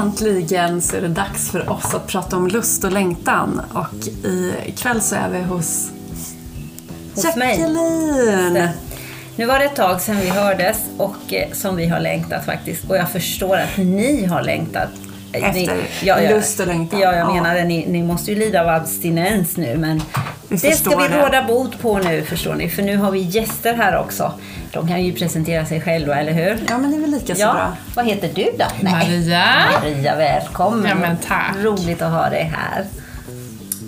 Äntligen så är det dags för oss att prata om lust och längtan. Och ikväll så är vi hos, Hos mig. Jacqueline. Nu var det ett tag sedan vi hördes och eh, som vi har längtat faktiskt. Och jag förstår att ni har längtat. Eh, Efter lust och längtan. Ja, jag Ja. menar det. Ni, ni måste ju lida av abstinens nu men det ska vi det. råda bot på nu förstår ni. För nu har vi gäster här också. De kan ju presentera sig själva, eller hur? Ja, men det är väl lika så Ja, bra. vad heter du då? Nej. Maria. Maria, välkommen. Ja, men tack. Roligt att ha dig här.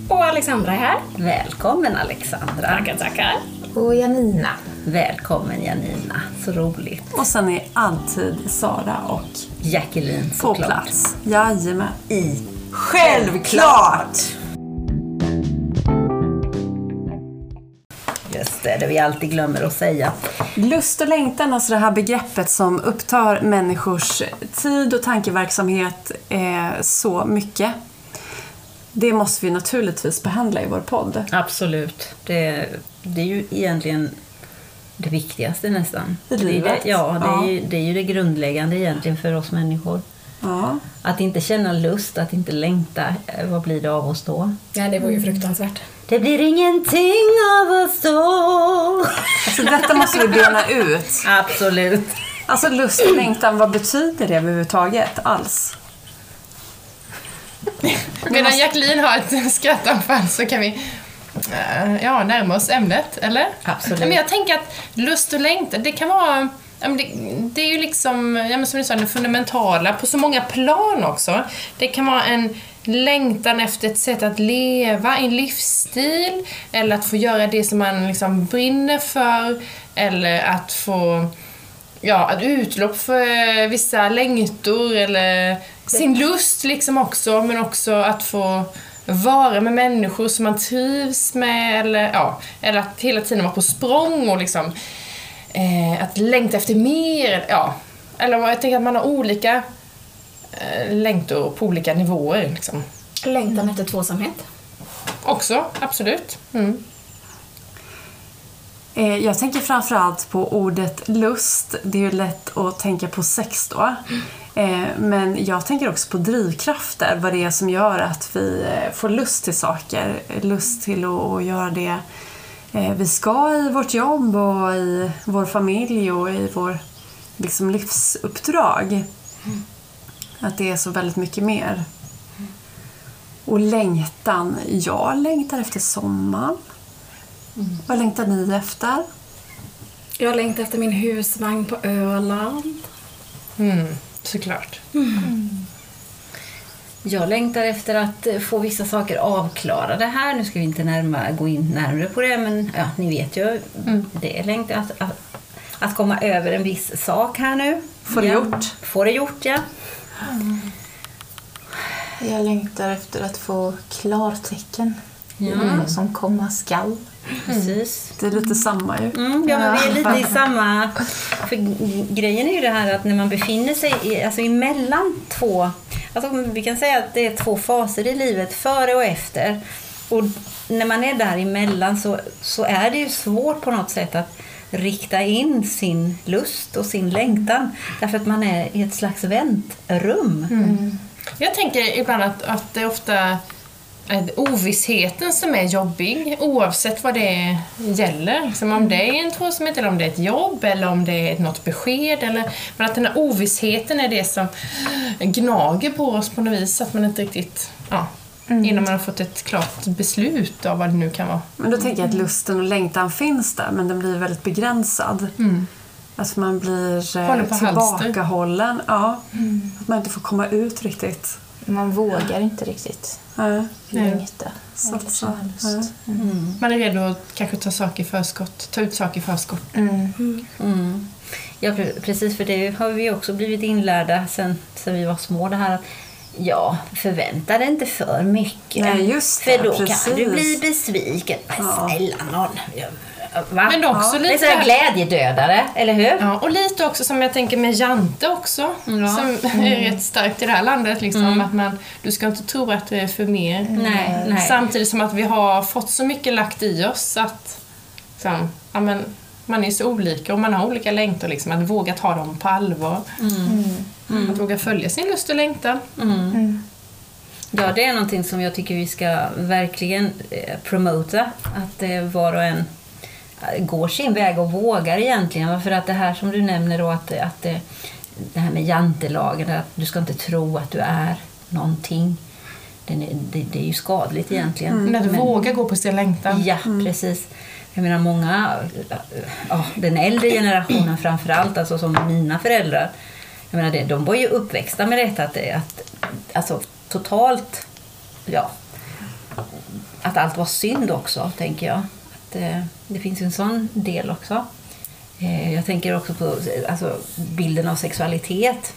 Och Alexandra är här. Välkommen Alexandra. Tackar, tackar. Och Janina. Välkommen Janina. Så roligt. Och sen är alltid Sara och Jacqueline på såklart. plats. Jajamän. I Självklart! Just det, det vi alltid glömmer att säga. Lust och längtan, alltså det här begreppet som upptar människors tid och tankeverksamhet eh, så mycket. Det måste vi naturligtvis behandla i vår podd. Absolut. Det, det är ju egentligen det viktigaste nästan. I Det är livet. Det, ja, det, Ja. Är ju, det är ju det grundläggande egentligen för oss människor. Ja. Att inte känna lust, att inte längta, eh, vad blir det av oss då? Nej, det var ju fruktansvärt. Det blir ingenting av oss då. Alltså detta måste vi bena ut. Absolut. Alltså lust och längtan, vad betyder det överhuvudtaget alls? Medan Jacqueline har ett skrattanfall så kan vi eh, ja, närma oss ämnet, eller? Absolut. Men jag tänker att lust och längtan, det kan vara... Det, det är ju liksom, ja, som du sa, det fundamentala på så många plan också. Det kan vara en längtan efter ett sätt att leva, en livsstil, eller att få göra det som man liksom brinner för, eller att få ja, ett utlopp för vissa längtor eller sin lust liksom också, men också att få vara med människor som man trivs med eller, ja, eller att hela tiden vara på språng och liksom eh, att längta efter mer. Ja. Eller jag tänker att man har olika längtor på olika nivåer. Liksom. Längtan efter tvåsamhet. Också, absolut. Mm. Eh, Jag tänker framförallt på ordet lust. Det är ju lätt att tänka på sex då. Eh, Men jag tänker också på drivkrafter. Vad det är som gör att vi eh, får lust till saker. Lust till att göra det eh, vi ska i vårt jobb och i vår familj och i vår liksom, livsuppdrag. Att det är så väldigt mycket mer. Och längtan. Jag längtar efter sommaren. Vad längtar ni efter? Jag längtar efter min husvagn på Öland. Mm, såklart. Jag längtar efter att eh, få vissa saker avklarade här. Nu ska vi inte närmare, gå in närmare på det, men ja, ni vet ju. Det är längtan att, att, att komma över en viss sak här nu. Få det ja. gjort. Få det gjort, ja. Jag längtar efter att få klartecken. Ja. Vad som komma skall. Precis. Det är lite samma ju. Mm, ja, men vi är lite i samma... För grejen är ju det här att när man befinner sig i, alltså emellan två... Alltså vi kan säga att det är två faser i livet, före och efter. Och när man är där emellan så, så är det ju svårt på något sätt att rikta in sin lust och sin längtan. Därför att man är i ett slags väntrum. Mm. Jag tänker ibland att, att det ofta är ovissheten som är jobbig oavsett vad det gäller. Som om det är en tvåsamhet eller om det är ett jobb eller om det är något besked. Eller, men att den här ovissheten är det som gnager på oss på något vis. Att man inte riktigt... Ja, Innan man har fått ett klart beslut av vad det nu kan vara. Men då tänker jag att lusten och längtan finns där, men den blir väldigt begränsad. Att man blir eh, tillbakahållen. Ja. Att man inte får komma ut riktigt. Man vågar inte riktigt Ja. längta. Så. lust. Man är redo att kanske ta saker i förskott, ta ut saker i förskott. Mm. Ja, pre- precis. För det har vi också blivit inlärda sen, sen vi var små. Det här att ja, förvänta dig inte för mycket. Nej, just det, för då precis. kan du bli besviken. Men Ja. snälla nån. Va? Men också Det är lite här- glädjedödare, eller hur? Ja, och lite också som jag tänker med Jante också, Ja. som är rätt starkt i det här landet. Liksom, att man, du ska inte tro att det är för mer. Nej, nej. Samtidigt som att vi har fått så mycket lagt i oss att liksom, ja, men, man är så olika och man har olika längtor. Liksom, att våga ta dem på allvar. Att våga följa sin lust och längtan. Ja, det är någonting som jag tycker vi ska verkligen eh, promota. Att eh, var och en eh, går sin väg och vågar egentligen. För att det här som du nämner då, att, att eh, det här med jantelagen, att du ska inte tro att du är någonting. Är, det, det är ju skadligt egentligen. Men att Men- våga gå på sin längtan. Ja, precis. Jag menar många, den äldre generationen framför allt, alltså som mina föräldrar, jag menar det, de var ju uppväxta med detta att, att alltså totalt, ja, att allt var synd också, tänker jag. Att, eh, det finns ju en sån del också. Eh, jag tänker också på alltså, bilden av sexualitet.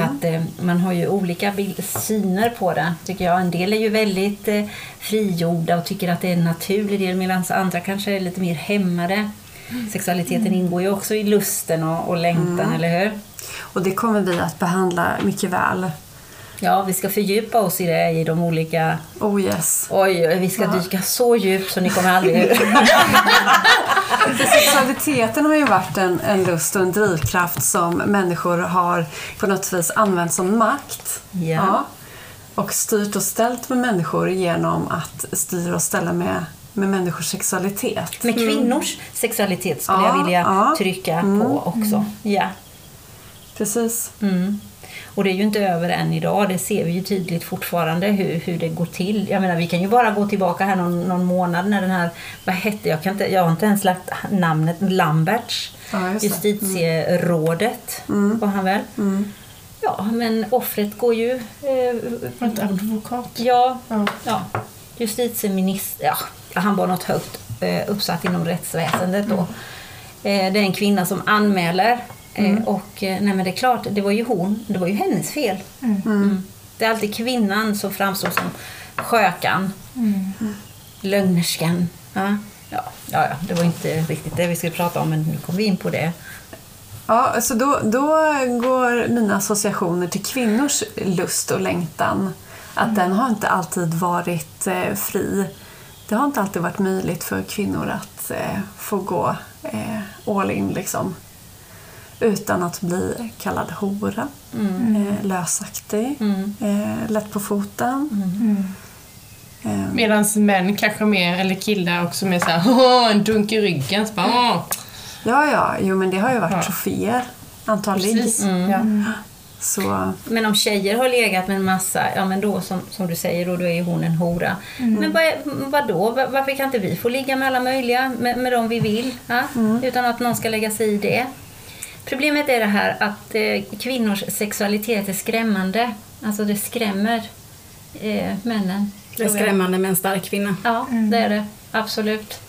Att eh, man har ju olika bild, syner på det, tycker jag. En del är ju väldigt eh, frigjorda och tycker att det är en naturlig del medan andra kanske är lite mer hämmade. Sexualiteten ingår ju också i lusten och, och längtan, eller hur? Och det kommer vi att behandla mycket väl. Ja, vi ska fördjupa oss i det i de olika... Oh yes. Oj, vi ska dyka så djupt så ni kommer aldrig... För sexualiteten har ju varit en, en lust och en drivkraft som människor har på något vis använt som makt. Ja. Och styrt och ställt med människor genom att styra och ställa med, med människors sexualitet. Med kvinnors sexualitet skulle Ja, jag vilja ja. trycka på också. Ja. Precis. Mm. Och det är ju inte över än idag, det ser vi ju tydligt fortfarande hur, hur det går till. Jag menar vi kan ju bara gå tillbaka här någon, någon månad när den här, vad hette jag, kan inte, jag har inte ens lagt namnet, Lamberts, Ja, just det. justitierådet var han väl? Ja, men offret går ju, eh, Var inte advokat. ja, Ja. ja, justitieminister, ja, han var något högt eh, uppsatt inom rättsväsendet då. Eh, det är en kvinna som anmäler eh, och eh, nej men det är klart, det var ju hon, det var ju hennes fel. Mm. Det är alltid kvinnan som framstår som skökan, lögnerskan. Ja. Ja, ja, det var inte riktigt det vi skulle prata om men nu kom vi in på det. Ja, så då, då går mina associationer till kvinnors lust och längtan. Att den har inte alltid varit eh, fri. Det har inte alltid varit möjligt för kvinnor att eh, få gå eh, all in liksom. Utan att bli kallad hora, eh, lösaktig, eh, lätt på foten. Eh, Medan män kanske mer, eller killar också mer såhär "Åh, en dunk i ryggen. Så bara, "Åh." ja, ja, jo men det har ju varit Ja. troféer antagligen. Precis. Ja. Så, Men om tjejer har legat med en massa, ja men då som, som du säger, då, då är ju hon en hora. Men vad, vadå? Va- Varför kan inte vi få ligga med alla möjliga, med, med dem vi vill? Ja? Utan att någon ska lägga sig i det. Problemet är det här att eh, kvinnors sexualitet är skrämmande. Alltså det skrämmer eh, männen. Det är jag. skrämmande med en stark kvinna. Ja, det är det. Absolut.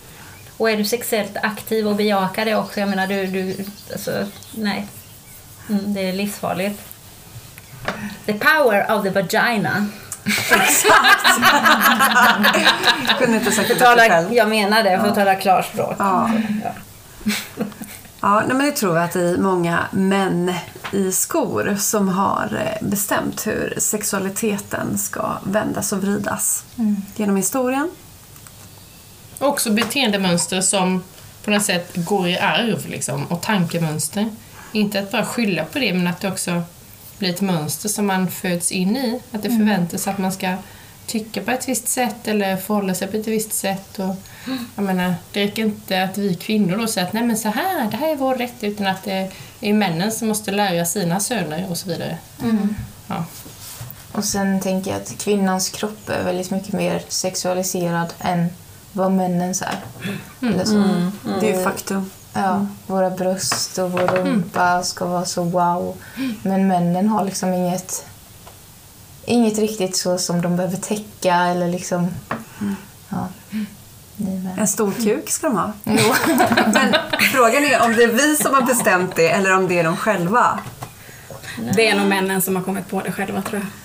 Och är du sexuellt aktiv och bejakar det också, jag menar du, du alltså, nej. Mm, det är livsfarligt. The power of the vagina. kunde inte sagt det själv. jag menar det, för att tala klarspråk. Ja. Ja. Ja, nej, men det tror jag att det är många män i skor som har eh, bestämt hur sexualiteten ska vändas och vridas genom historien. Och också beteendemönster som på något sätt går i arv liksom, och tankemönster. Inte att bara skylla på det, men att det också blir ett mönster som man föds in i. Att det förväntas att man ska tycka på ett visst sätt eller förhålla sig på ett visst sätt. Och, jag menar, det räcker inte att vi kvinnor då säger att nej men så här, det här är vår rätt, utan att det är männen som måste lära sina söner och så vidare. Ja. Och sen tänker jag att kvinnans kropp är väldigt mycket mer sexualiserad än vad männens är. Eller så. Det är ju faktum. Ja, våra bröst och vår rumpa ska vara så wow. Men männen har liksom inget, inget riktigt så som de behöver täcka eller liksom... Ja, ni med. En stor kuk ska de ha. Men frågan är om det är vi som har bestämt det eller om det är de själva. Det är nog männen som har kommit på det själva tror jag.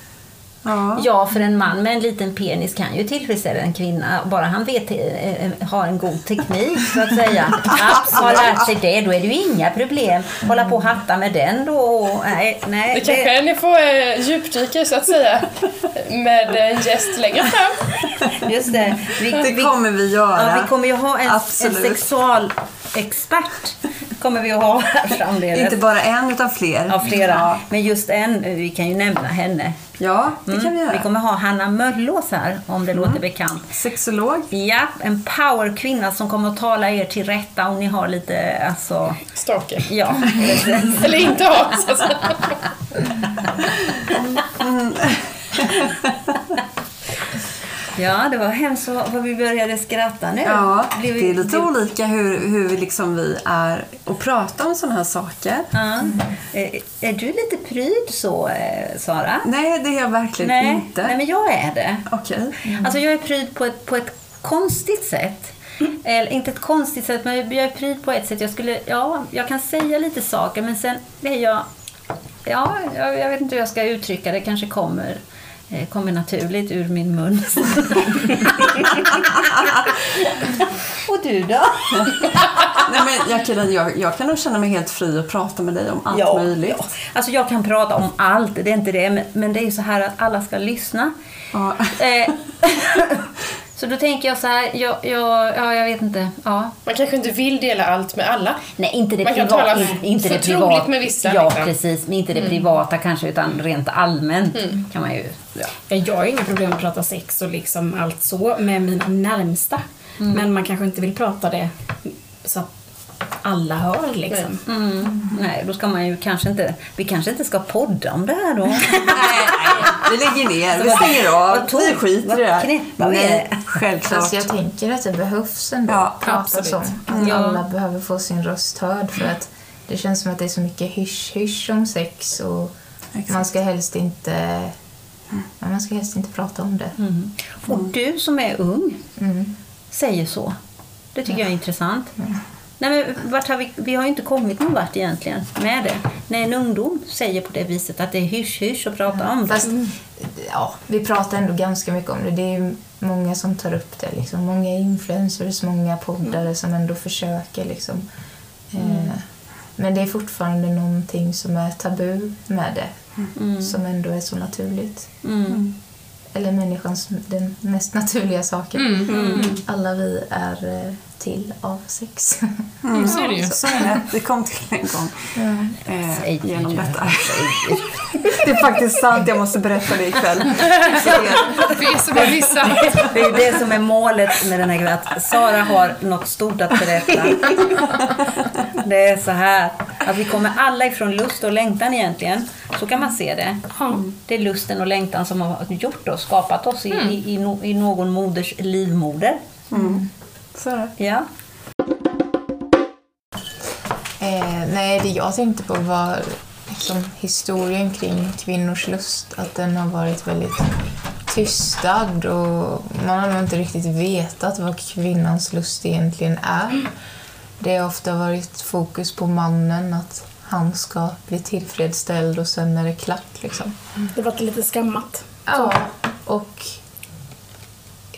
Ja. Ja, för en man med en liten penis kan ju tillfredsställa en kvinna. Bara han vet, eh, har en god teknik, så att säga. Ja, har lärt sig det, då är det ju inga problem. Hålla på och hatta med den då. Nej, nej. Det kanske ni får eh, djupdyka så att säga med en gäst längre fram. Just det. Vi, Det kommer vi göra. ja, vi kommer ju ha en, en kommer vi att ha här framledes. Inte bara en, utan fler. Ja, flera. Ja. Men just en, vi kan ju nämna henne. Ja, det mm. kan vi göra. Vi kommer ha Hanna Möllås här, om det mm. låter bekant. Sexolog. Ja, en powerkvinna som kommer att tala er till rätta om ni har lite, alltså... Stake. Ja, Eller inte has. Alltså. mm. Ja, det var hemskt vad vi började skratta nu. Ja, vi, det är lite blev... olika hur, hur liksom vi är och pratar om sådana här saker. Ja. Mm. Är, är du lite pryd så, eh, Sara? Nej, det är jag verkligen Nej. inte. Nej, men jag är det. Okej. Okay. Mm. Alltså, jag är pryd på ett, på ett konstigt sätt. Eller inte ett konstigt sätt, men jag är pryd på ett sätt. Jag, skulle, ja, jag kan säga lite saker, men sen är jag... Ja, jag, jag vet inte hur jag ska uttrycka det. kanske kommer Eh, kommer naturligt ur min mun. och du då? Nej, men Jacqueline, jag, jag kan nog känna mig helt fri att prata med dig om allt ja, möjligt. Ja. Alltså jag kan prata om allt, det är inte det. Men, men det är ju så här att alla ska lyssna. Ja. Eh, Så då tänker jag så här, jag, jag, ja, jag vet inte. Ja. Man kanske inte vill dela allt med alla. Nej, inte det, Man kan tala in, inte det privata. med vissa. Ja, liksom. precis. Men inte det mm. privata kanske, utan rent allmänt mm. kan man ju. Ja. Jag har inga problem att prata sex och liksom allt så med mina närmsta. Mm. Men man kanske inte vill prata det så att alla hör liksom. Mm. Nej, då ska man ju kanske inte, vi kanske inte ska podda om det här då. nej, vi lägger ner, vi stänger av, tog, vi skiter i det här. Nej, självklart. Fast jag tänker att det behövs ändå ja, pratas om. Att mm. alla behöver få sin röst hörd för att det känns som att det är så mycket hysch-hysch om sex och Exakt. man ska helst inte men man ska helst inte prata om det. Mm. Och du som är ung mm. säger så. Det tycker ja. jag är intressant. Nej, men vart har vi, vi har ju inte kommit någon vart egentligen med det. När en ungdom säger på det viset att det är hysch-hysch att prata om det. Fast, ja, vi pratar ändå ganska mycket om det. Det är ju många som tar upp det. Liksom. Många influencers, många poddare mm. som ändå försöker. Liksom. Mm. Eh, men det är fortfarande någonting som är tabu med det. Mm. Som ändå är så naturligt mm. eller människans den mest naturliga saken. Mm, mm. Alla vi är eh, till av sex. Mm. Så är ju. Så är det. det kom till en gång ja. eh, genom detta. det är faktiskt sant, jag måste berätta det ikväll. För er som. Det är det som är målet med den här grejen, att Sara har något stort att berätta. Det är så här, att vi kommer alla ifrån lust och längtan egentligen. Så kan man se det. Det är lusten och längtan som har gjort oss, skapat oss i, mm. i, i någon moders livmoder. Mm. Så. Ja. Eh, nej, det jag tänkte på var liksom historien kring kvinnors lust. Att den har varit väldigt tystad och man har nog inte riktigt vetat vad kvinnans lust egentligen är. Det har ofta varit fokus på mannen, att han ska bli tillfredsställd och sen är det klart. Liksom. Mm. Det har varit lite skammat. Ja, och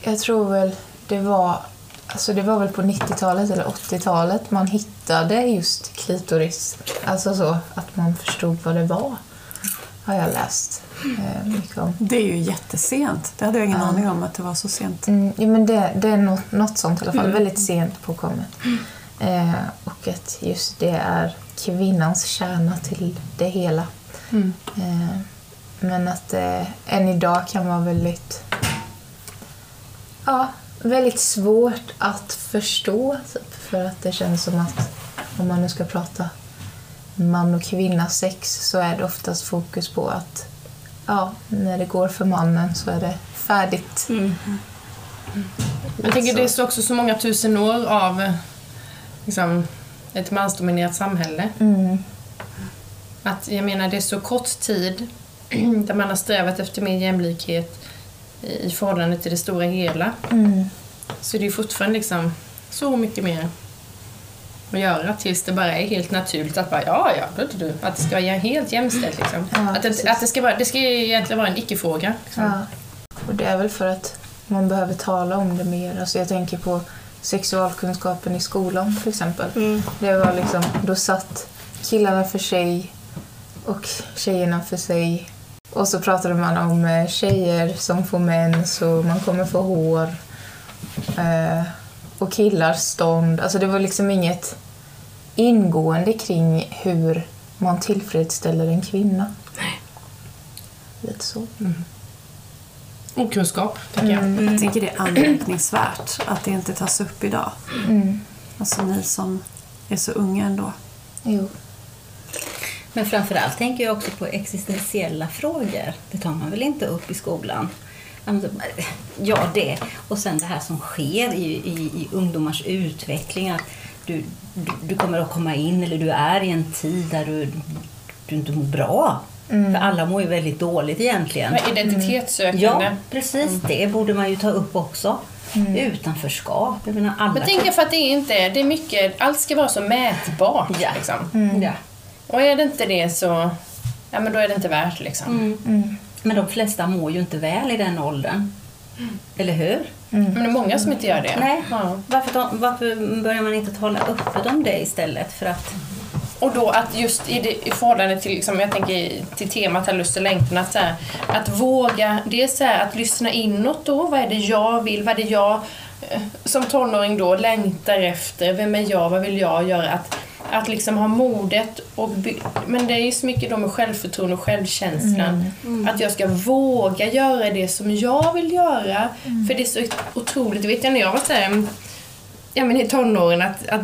jag tror väl det var Alltså det var väl på 90-talet eller 80-talet man hittade just klitoris. Alltså så att man förstod vad det var. Har jag läst eh, mycket om. Det är ju jättesent. Det hade jag ingen ja. aning om att det var så sent. Mm, ja, men det, det är något, något sånt i alla fall. Mm. Väldigt sent påkommet. Mm. Eh, och att just det är kvinnans kärna till det hela. Mm. Eh, men att eh, än idag kan vara väldigt ja, väldigt svårt att förstå. Typ, för att det känns som att om man nu ska prata man och kvinna sex så är det oftast fokus på att ja, när det går för mannen så är det färdigt. Mm. Mm. Jag tänker det är också så många tusen år av liksom, ett mansdominerat samhälle. Mm. Att jag menar det är så kort tid där man har strävat efter mer jämlikhet, i förhållande till det stora hela mm. så det är fortfarande liksom så mycket mer att göra tills det bara är helt naturligt att bara, ja, ja, då, du, du, att det ska vara helt jämställt. Liksom. Ja, att det, att det, ska vara, det ska egentligen vara en icke-fråga. Liksom. Ja. Och det är väl för att man behöver tala om det mer. Alltså jag tänker på sexualkunskapen i skolan till exempel. Mm. Det var liksom, då satt killarna för sig och tjejerna för sig och så pratade man om eh, tjejer som får mens och man kommer få hår. Eh, och killars stånd. Alltså det var liksom inget ingående kring hur man tillfredsställer en kvinna. Nej. Lite så. Mm. Okunskap, tänker jag. Mm. Jag tycker det är anmärkningsvärt att det inte tas upp idag. Mm. Alltså ni som är så unga ändå. Jo. Men framförallt tänker jag också på existentiella frågor. Det tar man väl inte upp i skolan? Ja, det. Och sen det här som sker i, i, i ungdomars utveckling. Att du, du, du kommer att komma in, eller du är i en tid där du, du inte mår bra. För alla mår ju väldigt dåligt egentligen. Men Identitetssökande. Ja, precis. Det borde man ju ta upp också. Utanförskap. Jag menar, alla Men tänk för att det är inte, det är mycket, allt ska vara så mätbart. Ja. Liksom. Ja. Och är det inte det så, ja men då är det inte värt liksom. Men de flesta mår ju inte väl i den åldern. Eller hur? Men det är många som inte gör det. Nej. Ja. Varför, varför börjar man inte tala öppet om det istället? För att, Och då att just i, det, i förhållande till, liksom, jag tänker till temat här, lust och längtan, att, så här, att våga, det är så här, att lyssna inåt då, vad är det jag vill, vad är det jag som tonåring då längtar efter, vem är jag, vad vill jag göra? Att, att liksom ha modet och men det är ju så mycket då med självförtroende och självkänslan. Att jag ska våga göra det som jag vill göra. För det är så otroligt, vet jag när jag var så här, ja, men i tonåren att, att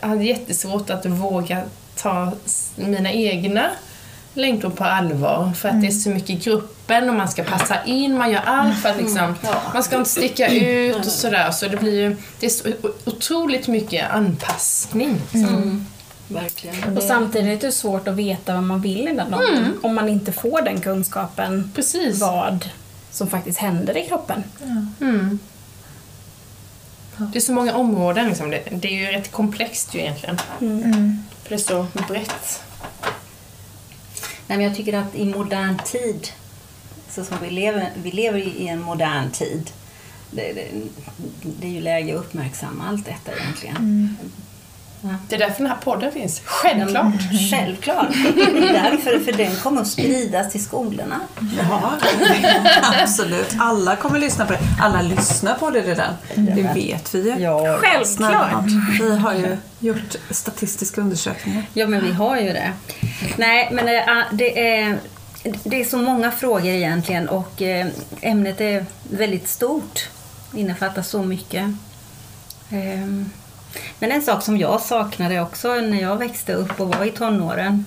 jag hade jättesvårt att våga ta mina egna längtor på allvar för att det är så mycket i gruppen och man ska passa in, man gör allt för att liksom, man ska inte sticka ut och sådär. Så det blir ju, det är så otroligt mycket anpassning. verkligen. Och samtidigt är det svårt att veta vad man vill i den åldern. Om man inte får den kunskapen Precis. vad som faktiskt händer i kroppen. Mm. Det är så många områden liksom. det, det är ju rätt komplext ju egentligen. För det är så brett. Nej, men jag tycker att i modern tid, så som vi lever, vi lever i en modern tid, det, det, det är ju läge att uppmärksamma allt detta egentligen. Det är därför den här podden finns. Självklart. Självklart. Det är därför, för den kommer att spridas till skolorna. Ja, absolut. Alla kommer lyssna på det. Alla lyssnar på det redan. Det vet vi ju. Ja. Självklart! Vi har ju gjort statistiska undersökningar. Ja, men vi har ju det. Nej, men det är, det är, så många frågor egentligen och eh, ämnet är väldigt stort. Innefattar så mycket. Ehm, men en sak som jag saknade också när jag växte upp och var i tonåren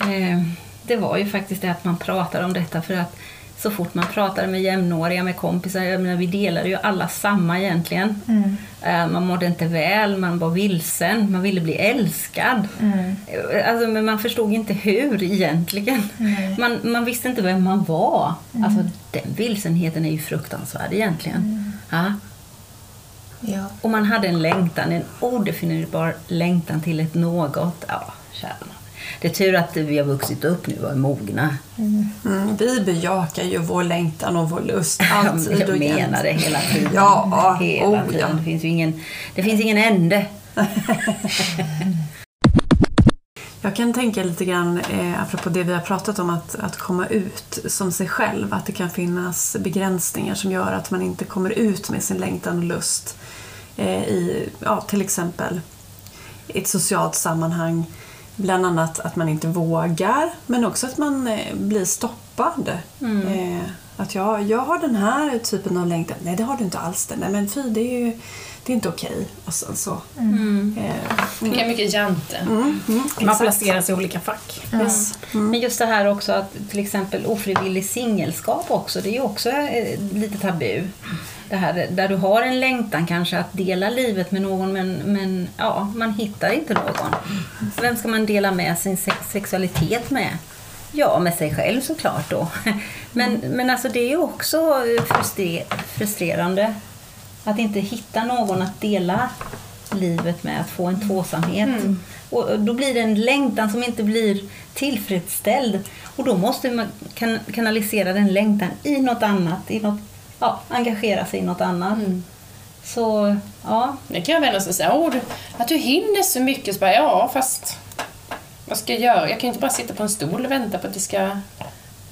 ehm, det var ju faktiskt det att man pratade om detta för att så fort man pratade med jämnåriga, med kompisar, jag menar, vi delade ju alla samma egentligen. Eh, Man mådde inte väl, man var vilsen, man ville bli älskad. Eh, Alltså, men man förstod inte hur egentligen. Man, man visste inte vem man var. Alltså, den vilsenheten är ju fruktansvärd egentligen. Ja. Ja. Och man hade en längtan, en odefinierbar längtan till ett något. Ja, kära. Det är tur att vi har vuxit upp nu och är mogna. Mm, vi bejakar ju vår längtan och vår lust alltid jag och jämt. menar det hela tiden. Ja, hela oh, tiden. ja. Det, finns ingen, det finns ingen ände. Jag kan tänka lite grann, eh, apropå det vi har pratat om, att, att komma ut som sig själv. Att det kan finnas begränsningar som gör att man inte kommer ut med sin längtan och lust eh, i, ja, till exempel ett socialt sammanhang. Bland annat att man inte vågar, men också att man eh, blir stoppad. Eh, att jag, jag har den här typen av längtan. Nej, det har du inte alls. Det. Nej, men fy, det är ju det är inte okej. Och sen så. Eh, Lika mycket jante. mm, mm, Man placeras i olika fack. Yes. Men just det här också att till exempel ofrivillig singelskap också, det är ju också eh, lite tabu. Det här där du har en längtan kanske att dela livet med någon men, men ja, man hittar inte någon. Vem ska man dela med sin sex sexualitet med? Ja, med sig själv såklart då. Men, men alltså det är ju också frustre- frustrerande att inte hitta någon att dela livet med, att få en tvåsamhet. Och då blir det en längtan som inte blir tillfredsställd. Och då måste man kan kanalisera den längtan i något annat, i något, ja, engagera sig i något annat. Så, ja. Det kan jag sig och säga, Åh, du, att du hinner så mycket. Så bara, ja, fast vad ska jag göra? Jag kan ju inte bara sitta på en stol och vänta på att det ska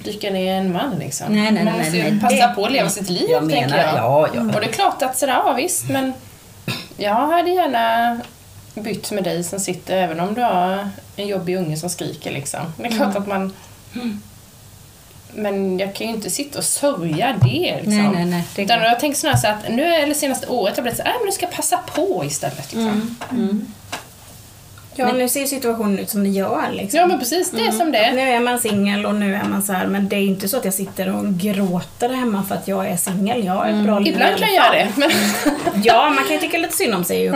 dyka ner en man. Liksom. Nej, nej, Man måste ju nej, nej. passa Det- på att leva sitt liv, Jag tänker menar, jag. ja, ja. Och det är klart att sådär, ja visst, men jag hade gärna bytt med dig som sitter, även om du har en jobbig unge som skriker liksom. Det är klart att man... Men jag kan ju inte sitta och sörja det liksom. Nej, nej, nej. Det Utan jag tänker snarare så att nu, eller senaste året, har jag blivit så här, "Äh, men du ska passa på istället. Liksom. Ja, nu ser ju situationen ut som det gör liksom. Ja men precis, det är som det är. Nu är man singel och nu är man så här, men det är inte så att jag sitter och gråter hemma för att jag är singel. Jag har ett bra liv i Ibland kan jag göra det. Men... Ja, man kan ju tycka lite synd om sig ju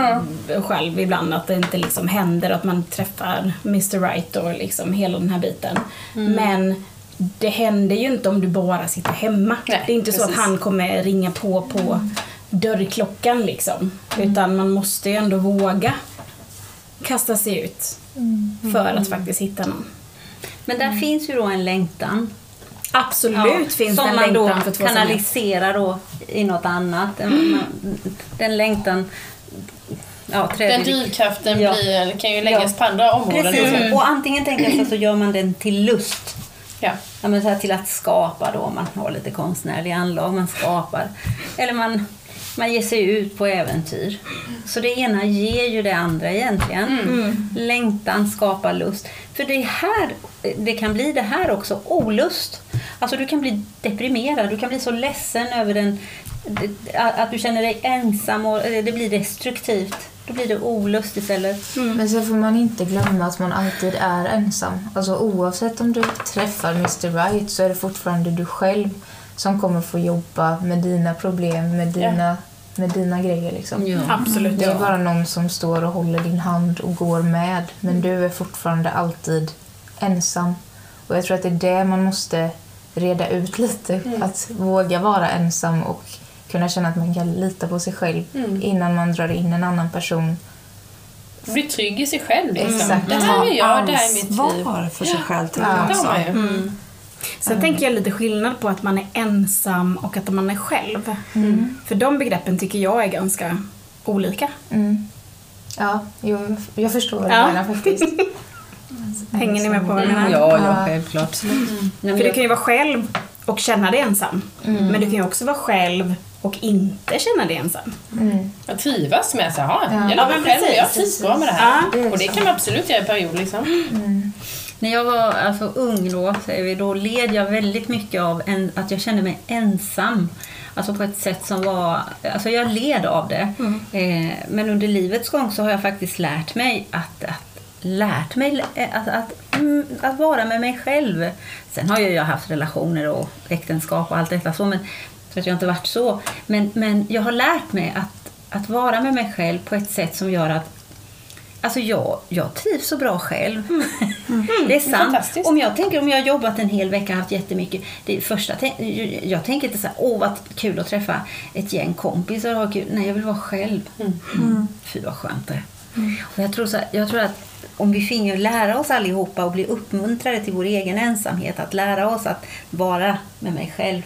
själv ibland att det inte liksom händer att man träffar Mr Right och liksom hela den här biten. Men det händer ju inte om du bara sitter hemma. Nej, det är inte så att precis. han kommer ringa på på dörrklockan liksom. Utan man måste ju ändå våga kasta sig ut för att faktiskt hitta någon. Men där finns ju då en längtan. Absolut finns som det en man då längtan för två som är. kanaliserar då i något annat. Man- Den längtan ja, Den drivkraften Ja. blir, kan ju läggas Ja. på andra områden. Precis. också. Och antingen tänker jag så, så gör man den till lust. Ja. Ja, men så här till att skapa då, man har lite konstnärlig anlag, man skapar. Eller man, man ger sig ut på äventyr. Så det ena ger ju det andra egentligen. Längtan skapar lust. För det är här, det kan bli det här också, olust. Alltså du kan bli deprimerad, du kan bli så ledsen över den, att du känner dig ensam och det blir destruktivt. Då blir det olust istället. Men sen får man inte glömma att man alltid är ensam. Alltså oavsett om du träffar Mr Right så är det fortfarande du själv som kommer få jobba med dina problem, med dina, med dina grejer liksom. Absolut. Det är bara någon som står och håller din hand och går med. Men du är fortfarande alltid ensam. Och jag tror att det är det man måste reda ut lite. Att våga vara ensam och kunna känna att man kan lita på sig själv innan man drar in en annan person. Bli trygg i sig själv. Liksom. Exakt. Det här är jag, det här är mitt liv. ansvar för sig själv tycker Ja. jag också. man ju. Sen tänker jag lite skillnad på att man är ensam och att man är själv. För de begreppen tycker jag är ganska olika. Mm. Ja, jo, jag förstår vad du Ja. menar faktiskt. Hänger ni med på vad jag menar? Ja, Ja. ja, självklart. Mm. För du kan ju vara själv och känna dig ensam. Men du kan ju också vara själv och inte känna dig ensam. Mm. Jag trivas med att säga, "Jaha, Ja. jag Ja, men själv och jag trivs bra med det här. Ja, och det kan man absolut göra i period liksom. När jag var alltså, ung då, säger vi, då led jag väldigt mycket av en, att jag kände mig ensam. Alltså på ett sätt som var... Alltså jag led av det. Eh, men under livets gång så har jag faktiskt lärt mig att, att lärt mig eh, att, att, mm, att vara med mig själv. Sen har ju jag haft relationer och äktenskap och allt detta så, men så att jag inte varit så. Men, men jag har lärt mig att, att vara med mig själv på ett sätt som gör att Alltså jag, jag trivs så bra själv. Det är sant. fantastiskt. Om jag tänker om jag har jobbat en hel vecka och haft jättemycket. Det första, jag tänker inte så här, åh vad kul att träffa ett gäng kompisar och ha kul. Nej, jag vill vara själv. Fy vad skönt det är. Och jag, tror så här, jag tror att om vi finge lära oss allihopa och bli uppmuntrade till vår egen ensamhet, att lära oss att vara med mig själv.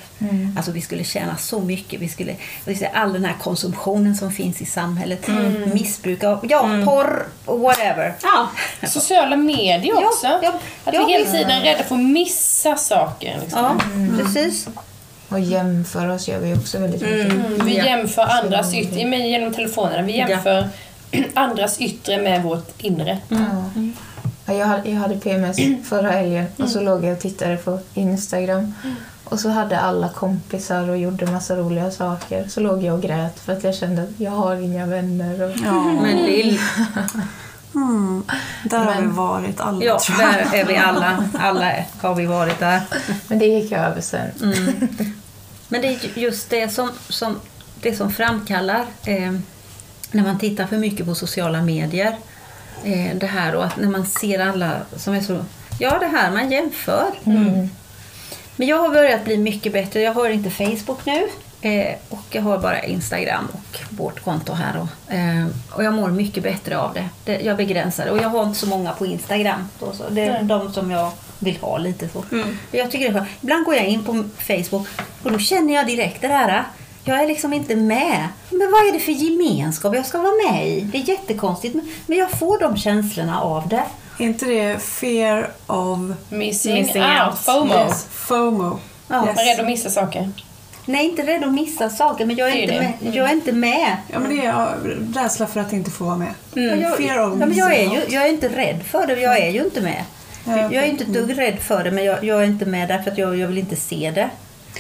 Alltså vi skulle tjäna så mycket. Vi skulle, vi all den här konsumtionen som finns i samhället, missbruk av ja, porr och whatever. Ja. Sociala medier Ja, också. ja, att ja, vi hela visst. tiden är rädda för att missa saker. Liksom. Ja, precis. Och jämföra oss gör vi också väldigt mycket. Vi Ja. jämför andras yttre, genom telefonerna, vi jämför andras yttre med vårt inre. Ja. Ja, jag, hade, jag hade PMS förra helgen och så låg jag och tittade på Instagram. Och så hade alla kompisar och gjorde massa roliga saker. Så låg jag och grät för att jag kände att jag har inga vänner. Och... Ja. Men lill, Mm. Där har vi Men- varit alla ja, tror jag. där är vi alla. Alla har vi varit där. Men det gick över sen. Men det är ju just det som, som, det som framkallar eh, när man tittar för mycket på sociala medier. Eh, det här och att när man ser alla som är så... Ja, det här man jämför. Men jag har börjat bli mycket bättre. Jag har inte Facebook nu. Eh, och jag har bara Instagram och vårt konto här. Och, eh, och jag mår mycket bättre av det. det. Jag begränsar det. Och jag har inte så många på Instagram. Då, så det är de som jag vill ha lite så. Jag tycker det är. Ibland går jag in på Facebook och då känner jag direkt det här. Jag är liksom inte med. Men vad är det för gemenskap jag ska vara med i? Det är jättekonstigt. men- Men jag får de känslorna av det. Är inte det fear of Missing, Missing out, out. FOMO. yes, FOMO? Ja. Man är rädd att missa saker. Nej, inte rädd att missa saker, men jag är, är inte, med, jag är inte med. Ja, men det är rädsla för att inte få vara med. Ja, jag, Fear of ja, men jag, är ju, missing out. jag är inte rädd för det, jag är ju inte med. Ja, Jag är inte ett dugg rädd för det, men jag, jag är inte med därför att jag, jag vill inte se det.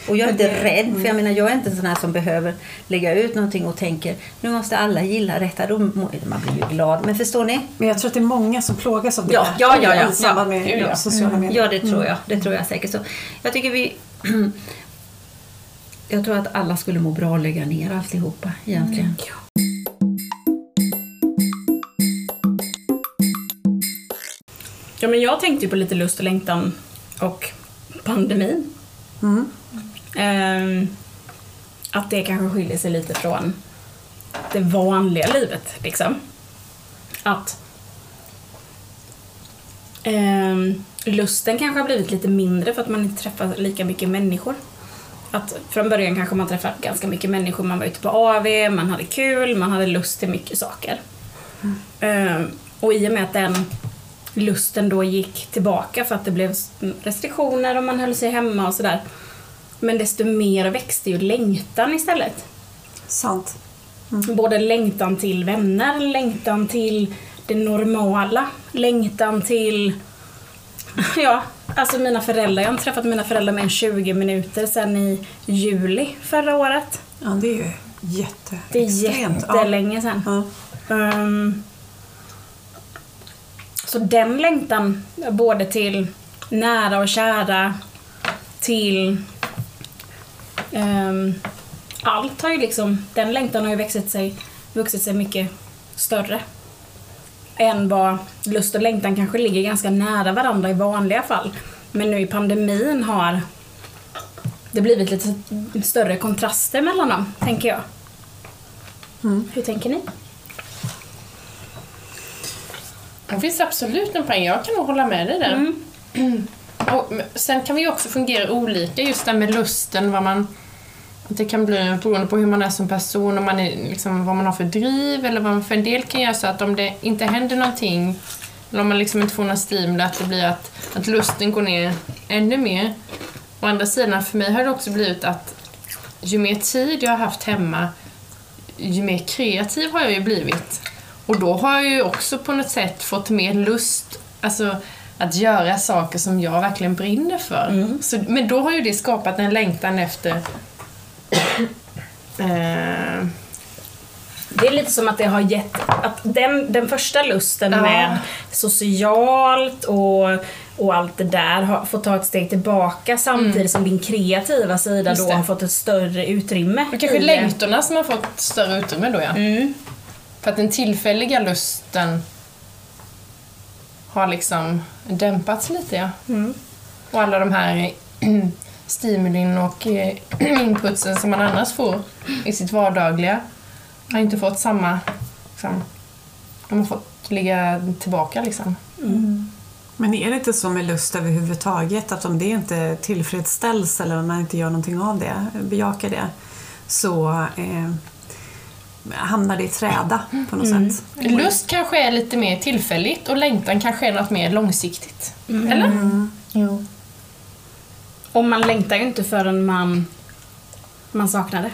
Och jag är inte rädd, för jag menar jag är inte en sån här som behöver lägga ut någonting och tänker nu måste alla gilla detta. Då, man blir ju glad. Men förstår ni? Men jag tror att det är många som plågas av det. Ja, ja, ja, ja. I samband med Ja, ja. sociala medier. Ja, det tror jag. Det tror jag säkert. Så jag tycker vi... jag tror att alla skulle må bra att lägga ner alltihopa egentligen. Ja, men jag tänkte ju på lite lust och längtan och pandemin. Mm. Ehm, att det kanske skiljer sig lite från det vanliga livet. Liksom. Att ehm, lusten kanske har blivit lite mindre för att man inte träffar lika mycket människor. Att från början kanske man träffade ganska mycket människor, man var ute på AV, man hade kul, man hade lust till mycket saker. Ehm, och i och med att den lusten då gick tillbaka för att det blev restriktioner och man höll sig hemma och sådär. Men desto mer växte ju längtan istället. Sant. Både längtan till vänner, längtan till det normala, längtan till... Ja, alltså mina föräldrar. Jag har inte träffat mina föräldrar mer än 20 minuter sedan i juli förra året. Ja, det är ju jätte, Det är jättelänge sedan. Ja. Ehm, så den längtan, både till nära och kära, till allt har ju liksom, den längtan har ju vuxit sig, vuxit sig mycket större. Än vad lust och längtan kanske ligger ganska nära varandra i vanliga fall. Men nu i pandemin har det blivit lite större kontraster mellan dem, tänker jag. Hur tänker ni? Det finns absolut en poäng. Jag kan nog hålla med dig där. Och men sen kan vi ju också fungera olika, just det med lusten, vad man... Det kan bli beroende på hur man är som person, om man är, liksom, vad man har för driv, eller vad man, för en del kan göra så att om det inte händer någonting, eller om man liksom inte får någon stimuli, att det blir att, att lusten går ner ännu mer. Å andra sidan, för mig har det också blivit att ju mer tid jag har haft hemma, ju mer kreativ har jag ju blivit. Och då har jag ju också på något sätt fått mer lust alltså, att göra saker som jag verkligen brinner för. Så, men då har ju det skapat en längtan efter eh, Det är lite som att det har gett, att den, den första lusten Ja. med socialt och, och allt det där har fått ta ett steg tillbaka samtidigt som din kreativa sida Mm. Då har fått ett större utrymme. och kanske längtorna som har fått större utrymme då ja. Mm. För att den tillfälliga lusten har liksom dämpats lite ja. Mm. Och alla de här stimulin och eh, inputsen som man annars får i sitt vardagliga har inte fått samma... Liksom, de har fått ligga tillbaka liksom. Men är det inte så med lust överhuvudtaget att om det inte tillfredsställs eller om man inte gör någonting av det, bejakar det, så eh, hamnar det i träda på något sätt. Lust kanske är lite mer tillfälligt och längtan kanske är något mer långsiktigt. Eller? Jo. Och man längtar ju inte förrän man, man saknar det.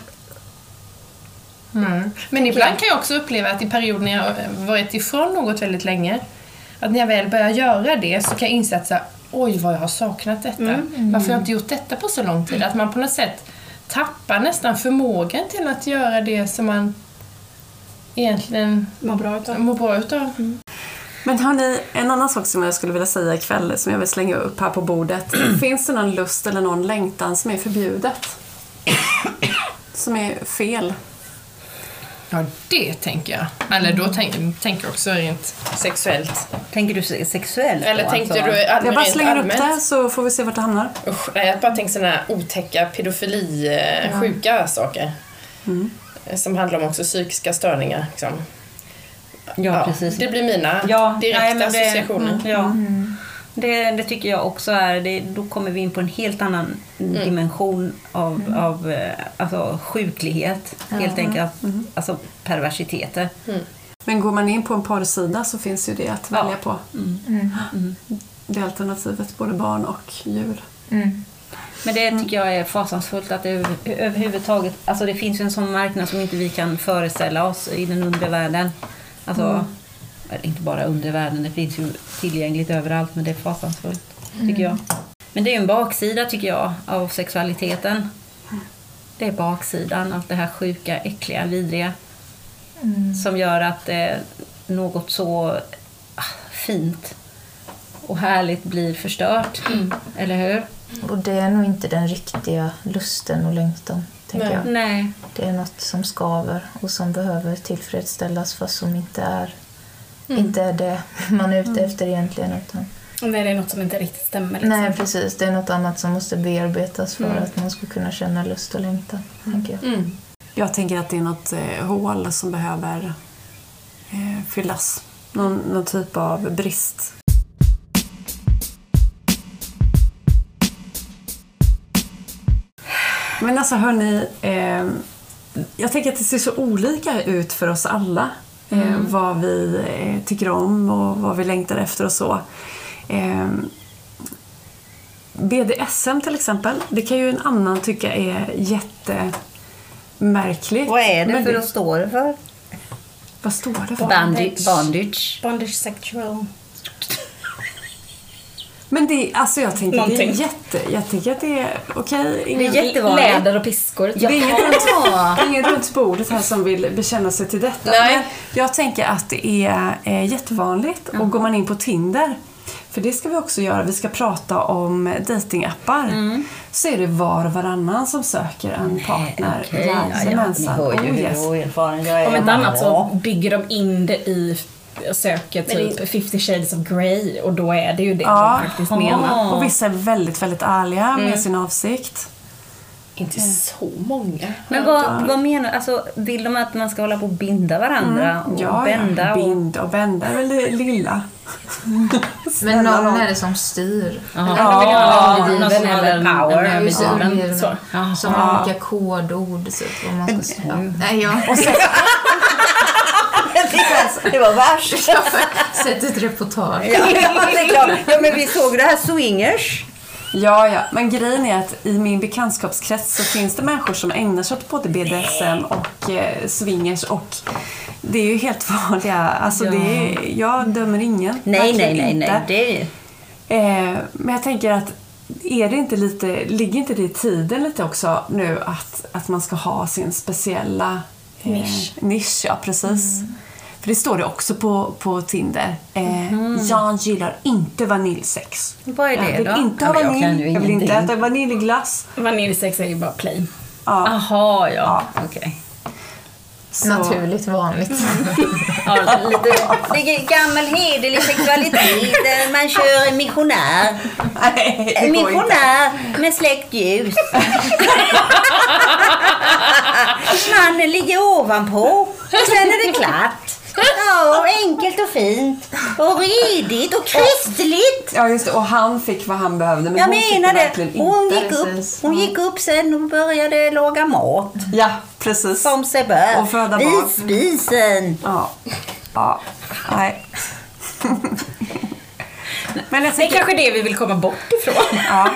Mm. Men ibland kan jag också uppleva att i perioder när jag varit ifrån något väldigt länge, att när jag väl börjar göra det så kan jag inse att så här, oj vad jag har saknat detta. Varför har jag inte gjort detta på så lång tid? Att man på något sätt tappar nästan förmågan till att göra det som man egentligen Mår bra utav. mår bra utav. Men hörni, en annan sak som jag skulle vilja säga ikväll, som jag vill slänga upp här på bordet. Finns det någon lust eller någon längtan som är förbjudet? Som är fel? Ja, det tänker jag. Eller då tänk, tänker jag också rent sexuellt. Tänker du se- sexuellt Eller då, tänkte alltså? du all, Jag bara slänger upp allmänt? det så får vi se vart det hamnar. Usch, nej, jag bara tänkte sådana här otäcka pedofili, eh, sjuka saker. Eh, Som handlar om också psykiska störningar. Liksom. Ja, precis. Det blir mina Ja, direkta nej, det- associationer. Ja. Det, det tycker jag också är, det, då kommer vi in på en helt annan dimension av, av eh, alltså, sjuklighet. Helt enkelt, alltså perversiteter. Men går man in på en porrsida så finns ju det att Ja. välja på. Det alternativet, både barn och djur. Men det tycker jag är fasansfullt att det över- överhuvudtaget, alltså det finns ju en sån marknad som inte vi kan föreställa oss i den undre världen. Alltså, eller inte bara undre världen, det finns ju tillgängligt överallt men det är fasansfullt, tycker jag. Men det är ju en baksida tycker jag av sexualiteten. Det är baksidan av det här sjuka, äckliga, vidriga. Som gör att eh, något så ah, fint och härligt blir förstört. Eller hur? Och det är nog inte den riktiga lusten och längtan, tänker Nej. jag. Nej. Det är något som skaver och som behöver tillfredsställas fast som inte är, inte är det man är ute efter egentligen. Utan, Nej, det är något som inte riktigt stämmer. Liksom. nej, precis. Det är något annat som måste bearbetas för att man ska kunna känna lust och längtan, tänker jag. Mm. Jag tänker att det är något eh, hål som behöver eh, fyllas. Någon, någon typ av brist. Men alltså hörni, eh, jag tänker att det ser så olika ut för oss alla. Eh, Vad vi eh, tycker om och vad vi längtar efter och så. Eh, BDSM till exempel, det kan ju en annan tycka är jättemärkligt. Vad är det Men för att stå det för? Vad står det för? Bandage. Bondage. Bondage sexual. Men det, alltså jag tänker det är Någonting. jätte, jag tycker att det är okej. Det ingen, är jättevanligt. Läder och piskor. det är ingen runt, det är ingen runt bordet här som vill bekänna sig till detta. Nej. Men jag tänker att det är eh, jättevanligt. Och går man in på Tinder, för det ska vi också göra, vi ska prata om datingappar. Så är det var och varannan som söker en partner. Jajamensan. Oh, yes. erfaren jag Om inte annat så bygger de in det i söket typ 50 shades of Grey och då är det ju det Ja. de faktiskt menar. Och vissa är väldigt, väldigt ärliga med sin avsikt. Inte så många. Men vad, vad menar Alltså, vill de att man ska hålla på och binda varandra och Ja, bända? ja. Och... Bind och bända är väl det lilla. Men någon är det som styr. Ja, Någon någon som har power. Just det. Så. Som har olika kodord. Så vad man ska, ja. Nej, sen, Det var värst. sett ett reportage. Ja, det är klart. Ja, men vi såg det här swingers. ja, ja, men grejen är att i min bekantskapskrets så finns det människor som ägnar sig åt både BDSM och eh, swingers och det är ju helt vanliga, alltså det är, jag dömer ingen. Nej, nej, nej, nej. Det är... Eh, men jag tänker att är det inte lite, ligger inte det i tiden lite också nu att, att man ska ha sin speciella eh, Nisch. nisch? Ja, precis. För det står det också på, på Tinder. Eh, Mhm. Jag gillar inte vaniljsex. Vad är det jag vill då? inte Ja, ha jag vanilj, jag, vill inte äta vaniljglass. Vaniljsex är ju bara plain. Ja, Jaha, ja. Okej. så- Naturligt vanligt. Ja, lite, det är gammal hederlig sexualitet. Man kör en missionär. Nej, går inte. missionär med släckt ljus. Mannen ligger ovanpå och sen är det klart. Ja, enkelt och fint. Och redigt och kristligt. Ja, just det. Och han fick vad han behövde, men Jag hon fick menar det. verkligen Hon inte. gick, upp, precis. hon gick upp sen och började laga mat. Ja, precis. Som sig bör. Och föda Vid barn. spisen. Ja. Ja. Nej. Men jag Det är kanske det vi vill komma bort ifrån. Ja.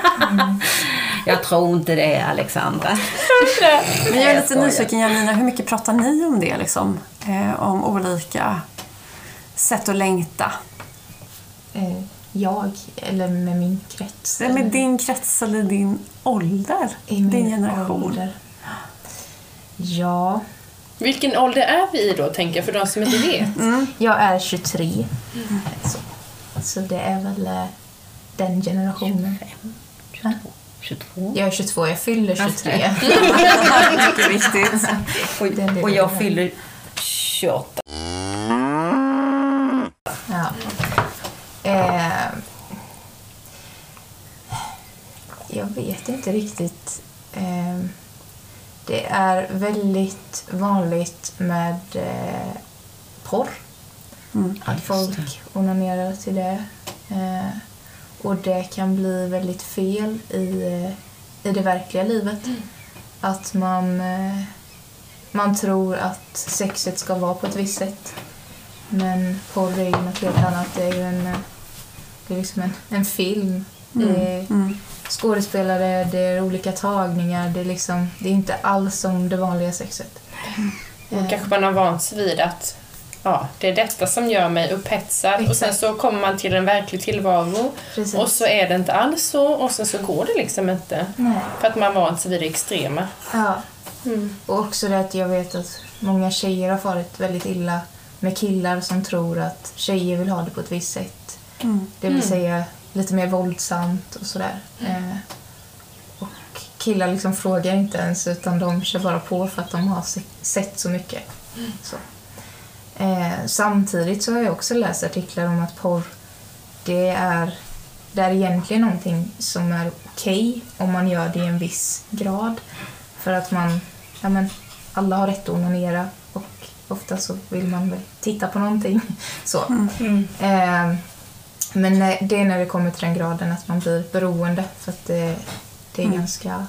Jag tror inte det, Alexandra. Men jag är lite nyfiken Janina, hur mycket pratar ni om det liksom? Eh, om olika sätt att längta. Eh, Jag, eller med min krets. Är med din krets eller din ålder? I din generation? ålder. Ja, Vilken ålder är vi i då, tänker jag, för de som inte vet? jag är 23. Så, så det är väl eh, den generationen. 22. Jag är 22, jag fyller 23. Mycket viktigt. Och, och jag fyller 28. Ja. Eh, jag vet inte riktigt. Eh, det är väldigt vanligt med eh, porr. att folk onanerar till det. Eh, och det kan bli väldigt fel i, eh, i det verkliga livet. Att man, eh, man tror att sexet ska vara på ett visst sätt. Men porr är ju något helt annat. Det är ju en, eh, det är liksom en, en film. Mm. Eh, Mm. skådespelare, det är olika tagningar. Det är, liksom, det är inte alls som det vanliga sexet. Då kanske man har vant sig vid att ja, det är detta som gör mig upphetsad och sen Exakt. så kommer man till en verklig tillvaro Precis. och så är det inte alls så och sen så går det liksom inte. Nej. För att man har vant sig vid det extrema. Ja. Och också det att jag vet att många tjejer har farit väldigt illa med killar som tror att tjejer vill ha det på ett visst sätt. Det vill säga lite mer våldsamt och sådär. Eh, och killar liksom frågar inte ens utan de kör bara på för att de har se- sett så mycket. Så. Eh, samtidigt så har jag också läst artiklar om att porr det är, det är egentligen någonting som är okej om man gör det i en viss grad. För att man, ja men, alla har rätt att onanera och ofta så vill man väl titta på någonting. Så. Eh, men det är när det kommer till den graden att man blir beroende för att det, det är ganska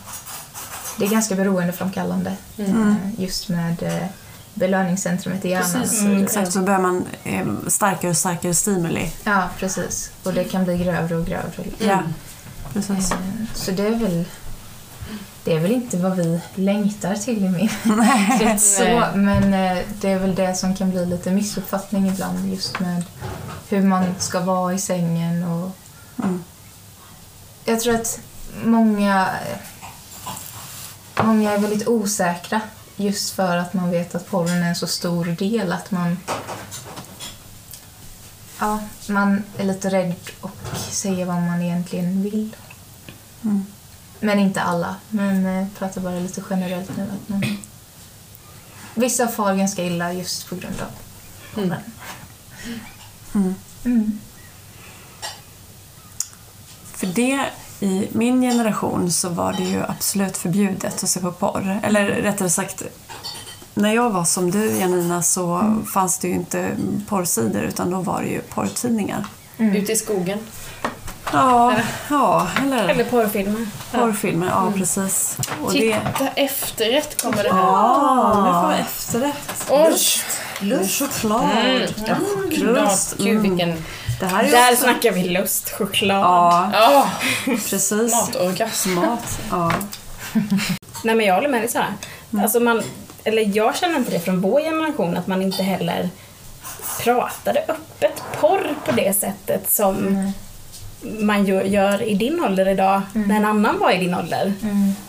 det är ganska beroendeframkallande eh, just med eh, belöningscentrumet i hjärnan. Precis, Så- Mm, exakt. Så börjar man eh, starkare och starkare stimuli. Ja, precis. Och det kan bli grövre och grövre. Ja, precis. Eh, Så det är väl det är väl inte vad vi längtar till i min krets så, men eh, det är väl det som kan bli lite missuppfattning ibland just med hur man ska vara i sängen och Mm. jag tror att många många är väldigt osäkra just för att man vet att porren är en så stor del att man ja, man är lite rädd och säger vad man egentligen vill. Mm. Men inte alla. Men eh, pratar bara lite generellt nu. Att man, vissa far ganska illa just på grund av porren. Mm. Mm. För det, i min generation så var det ju absolut förbjudet att se på porr. Eller rättare sagt, när jag var som du Janina så fanns det ju inte porrsidor utan då var det ju porrtidningar. Ute i skogen. Ja, ja eller, Eller porrfilmer. porrfilmer. Ja, precis. Och det, Titta, efterrätt kommer det här. ja, nu får vi efterrätt. Oj! Lust. Choklad. Klart. Gud vilken... Det här är Där också... snackar vi lust, choklad. Ja, Ja, precis. matorgasm. Mat. Ja. Nej men jag håller med dig Sara. Alltså man, eller jag känner inte det från vår generation att man inte heller pratade öppet porr på det sättet som man gör, gör i din ålder idag när en annan var i din ålder.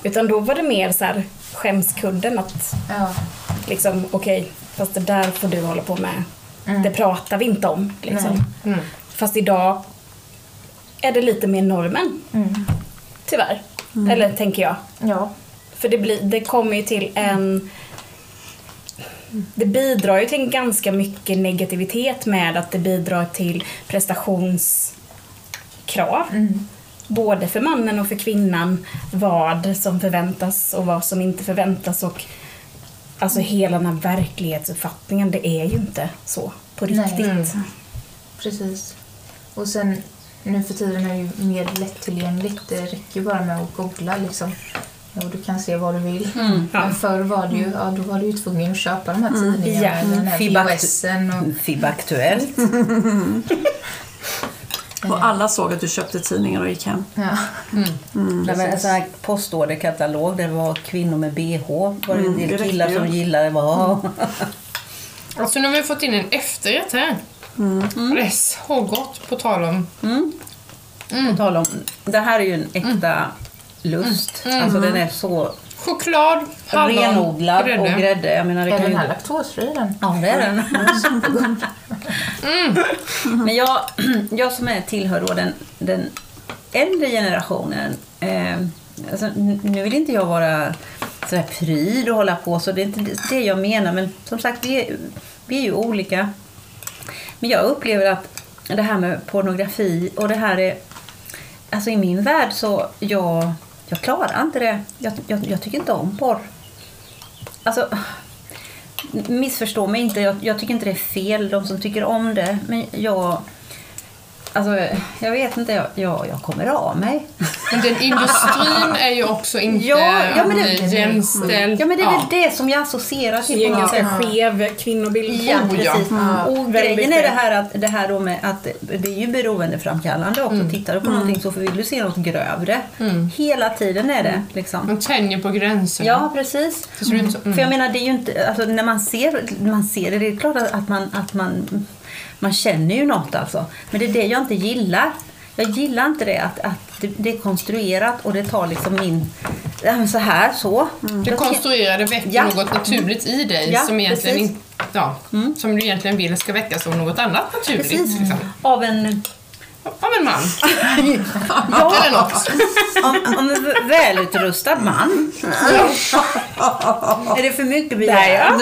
Utan då var det mer så här skämskudden att Ja. liksom okej, fast det där får du hålla på med. Det pratar vi inte om. Liksom. Fast idag är det lite mer normen. Tyvärr. Eller tänker jag. ja. För det, blir, det kommer ju till en... Det bidrar ju till en ganska mycket negativitet med att det bidrar till prestationskrav. Både för mannen och för kvinnan. Vad som förväntas och vad som inte förväntas. Och Alltså hela den här verklighetsuppfattningen, det är ju inte så på Nej. riktigt. Precis. Och sen nu för tiden är det ju mer lättillgängligt. Det räcker ju bara med att googla liksom. Och du kan se vad du vill. Men förr var det ju, ja, då var du ju tvungen att köpa de här tidningarna Ja. eller den här VHSen. Och, FIB Aktuellt. Och alla såg att du köpte tidningar och gick hem. ja. Nej, men en sån här postorderkatalog där det var kvinnor med bh. var det en Mm, det del räckte killar ju. som gillade. Var. Alltså nu har vi fått in en efterrätt här. Det är så gott, på tal om... På tal om, det här är ju en äkta lust. Alltså den är så Choklad, hallon, renodlad grädde. och grädde. Jag menar, det Är kan den ju... här laktosfri den? Ja, det är den. Men jag, jag som är tillhör då den, den äldre generationen. Eh, alltså, nu vill inte jag vara sådär pryd och hålla på så det är inte det jag menar. Men som sagt, vi är, vi är ju olika. Men jag upplever att det här med pornografi och det här är... Alltså i min värld så jag, jag klarar inte det. Jag, jag, jag tycker inte om porr. Alltså, missförstå mig inte, jag, jag tycker inte det är fel, de som tycker om det. Men jag... Alltså, jag vet inte, jag, jag, jag kommer av mig. Men den industrin är ju också inte Ja, ja, men det- jämställd. Ja, men det är väl det som jag associerar Det är till ju på en ganska skev kvinnobild. Ja, Oh, ja. precis. Och Väldigt grejen är det här, att, det här då med att det är ju beroendeframkallande också. Tittar du på någonting så vill du se något grövre. Hela tiden är det liksom. Man tänjer på gränserna. Ja, precis. Mm. För jag menar, det är ju inte, alltså, när man ser, man ser det, det är klart att man, att man, man känner ju något alltså. Men det är det jag inte gillar. Jag gillar inte det att, att det, det är konstruerat och det tar liksom min, så här, så. Det Jag tycker- konstruerade väcker Ja. något naturligt i dig Ja, som, egentligen precis. ja, som du egentligen vill ska väckas av något annat naturligt. Liksom. Av en, Av en man. ja, Eller något. om, om en välutrustad man. är det för mycket Där begärt?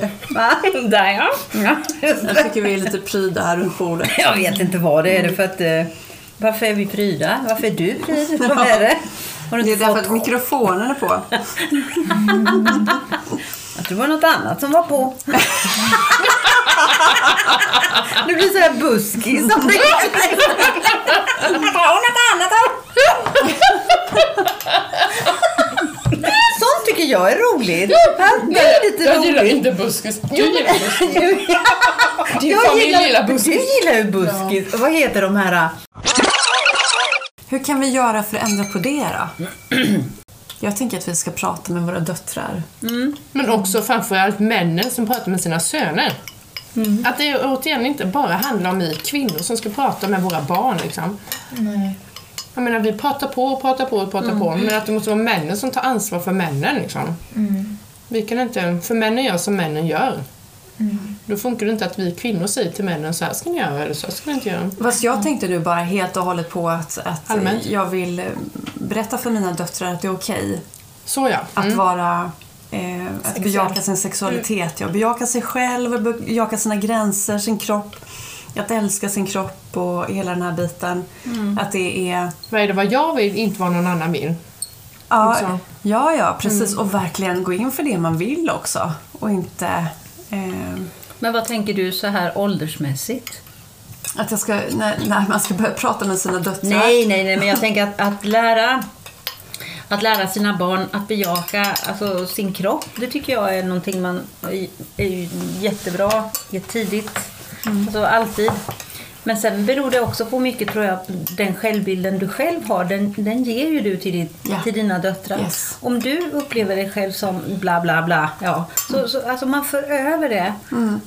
ja. Va? Där ja. Ja. Jag tycker vi är lite pryda här runt bordet. Jag vet inte vad det är. Det för att, eh, varför är vi pryda? Varför är du pryd? Vad är det? Har du Det är därför att mikrofonen är på. Jag tror det var något annat som var på. Det blir så här buskis. det- Ja, något annat då. Sånt tycker jag är roligt. Det är lite Jag gillar inte buskis. Du gillar buskis. Din Jag familj gillar, gillar du buskis. gillar ju buskis. Vad heter de här? Hur kan vi göra för att ändra på det då? Jag tänker att vi ska prata med våra döttrar. Men också framförallt männen som pratar med sina söner. Att det återigen inte bara handlar om vi kvinnor som ska prata med våra barn. Liksom. Jag menar, vi pratar på och pratar på och pratar på, men att det måste vara männen som tar ansvar för männen. Liksom. Vi kan inte, för männen gör som männen gör. Då funkar det inte att vi kvinnor säger till männen så här ska ni göra eller så här ska ni inte göra. Fast jag tänkte nu bara helt och hållet på att, att Allmänt. jag vill eh, berätta för mina döttrar att det är okej Så ja. att Mm. vara eh, att bejaka sin sexualitet, ja, bejaka sig själv, bejaka sina gränser, sin kropp, att älska sin kropp och hela den här biten. Att det är Vad är det vad jag vill, inte vad någon annan vill. Ja, ja, ja precis. Och verkligen gå in för det man vill också. Och inte eh, Men vad tänker du så här åldersmässigt? att jag ska, när, när man ska börja prata med sina döttrar. Nej, nej, nej, men jag tänker att, att lära att lära sina barn att bejaka alltså, sin kropp, det tycker jag är någonting man är, jättebra tidigt. Alltså alltid. Men sen beror det också på mycket tror jag, den självbilden du själv har, den, den ger ju du till, ditt, Ja. till dina döttrar. Yes. Om du upplever dig själv som bla bla bla, ja, så, så alltså man för över det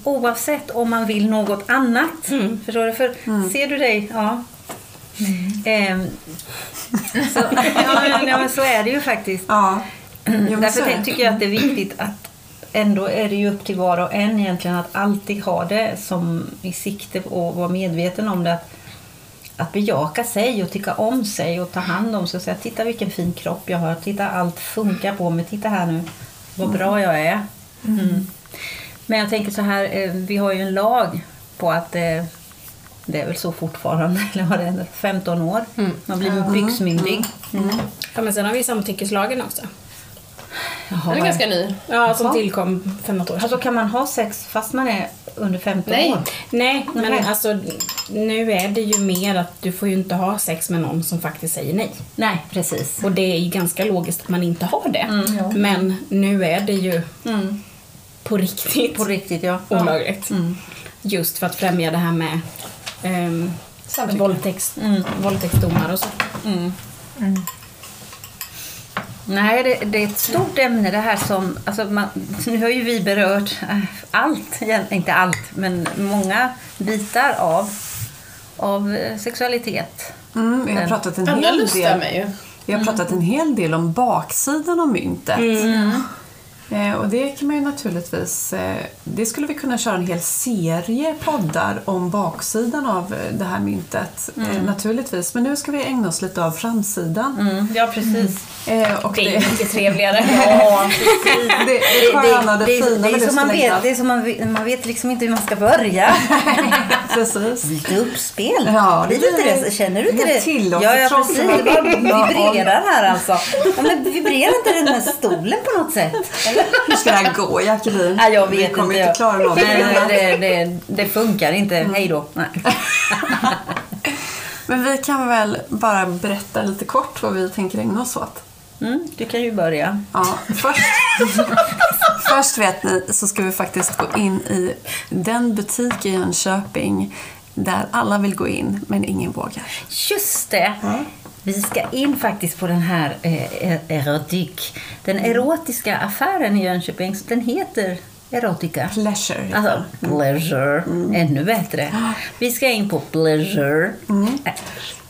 oavsett om man vill något annat. Förstår du? För ser du dig, ja. Ehm, så, ja, men, ja, men så är det ju faktiskt. Ja. Därför tycker jag att det är viktigt att ändå är det ju upp till var och en egentligen att alltid ha det som i sikte och vara medveten om det. Att, att bejaka sig och tycka om sig och ta hand om sig och säga titta vilken fin kropp jag har, titta allt funkar på mig, titta här nu vad bra jag är. Mm. Men jag tänker så här, eh, vi har ju en lag på att eh, det är väl så fortfarande, eller vad det är, 15 år. Man blir byxmyndig. Mm. ja. Men sen har vi samtyckeslagen också. Den Jaha, är ganska ny. Ja, som Jaha. tillkom för något år sedan. Alltså kan man ha sex fast man är under 15 Nej. år? Nej, men Nej. alltså nu är det ju mer att du får ju inte ha sex med någon som faktiskt säger nej. Nej, precis. Och det är ju ganska logiskt att man inte har det. Mm, ja. Men nu är det ju Mm. på riktigt På riktigt, ja. olagligt. Mm. Just för att främja det här med um, Samtycke. våldtäkts, Mm. våldtäktsdomar och så. Mm. Nej, det, det är ett stort ämne det här som... Alltså man, nu har ju vi berört eh, allt, inte allt, men många bitar av, av eh, sexualitet. Mm, vi har pratat en hel del. mig ju. Vi har pratat en hel del om baksidan av myntet. Eh, och det kan man ju naturligtvis... Eh, det skulle vi kunna köra en hel serie poddar om baksidan av eh, det här myntet. Eh, naturligtvis. Men nu ska vi ägna oss lite av framsidan. Mm. Ja, precis. Eh, och Det är det, mycket trevligare. Ja, det, det sköna, det, det, är- fina det är det som man vet, det är som man, vet- man vet liksom inte hur man ska börja. Precis. Lite uppspel. Ja, det blir- det? Känner du inte det det? tillåter ja, ja, precis. Det bara vibrerar här alltså. Ja, men vibrerar inte den här stolen på något sätt? Eller? Hur ska det här gå, Jacqueline? Nej, jag vet vi kommer inte. inte klara någonting. Nej, det, det, det funkar inte. Hej då. Nej. Men vi kan väl bara berätta lite kort vad vi tänker ägna oss åt. Mm, du kan ju börja. Ja, först, först vet ni så ska vi faktiskt gå in i den butik i Jönköping där alla vill gå in men ingen vågar. Just det! Vi ska in faktiskt på den här eh, erotik. Den erotiska affären i Jönköping. så Den heter Erotica. Pleasure. Alltså, pleasure. Ännu bättre. Vi ska in på pleasure. Eh,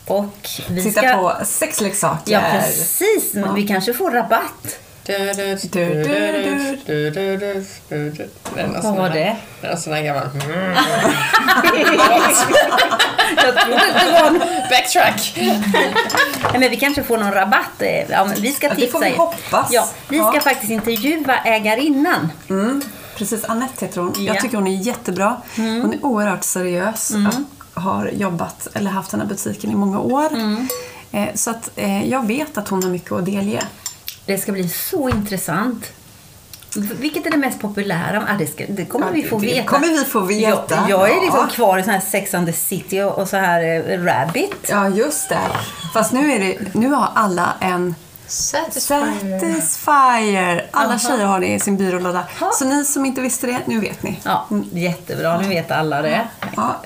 Och vi Titta ska... på sexleksaker. Ja, precis. Men vi kanske får rabatt. Vad var det? Det en sån här gammal... Jag trodde det var en... Backtrack! Nej, men vi kanske får någon rabatt. Ja, men vi ska Ja, det får vi er. hoppas. Ja, vi ska Ja. faktiskt intervjua ägarinnan. Mm, precis, Anette heter hon. Ja. Jag tycker hon är jättebra. Hon är oerhört seriös. och Har jobbat, eller haft den här butiken i många år. Eh, Så att eh, jag vet att hon har mycket att delge. Det ska bli så intressant. Vilket är det mest populära? Ah, det, ska, det kommer Ja, vi få det veta. kommer vi få veta. Jag, jag är liksom Ja. kvar i sån här Sex and the City och, och så här eh, Rabbit. Ja, just det. Fast nu, är det, nu har alla en Satisfyer. Satisfyer. Alla tjejer har det i sin byrålåda. Så ni som inte visste det, nu vet ni. Ja, jättebra. Nu vet alla det. Ja.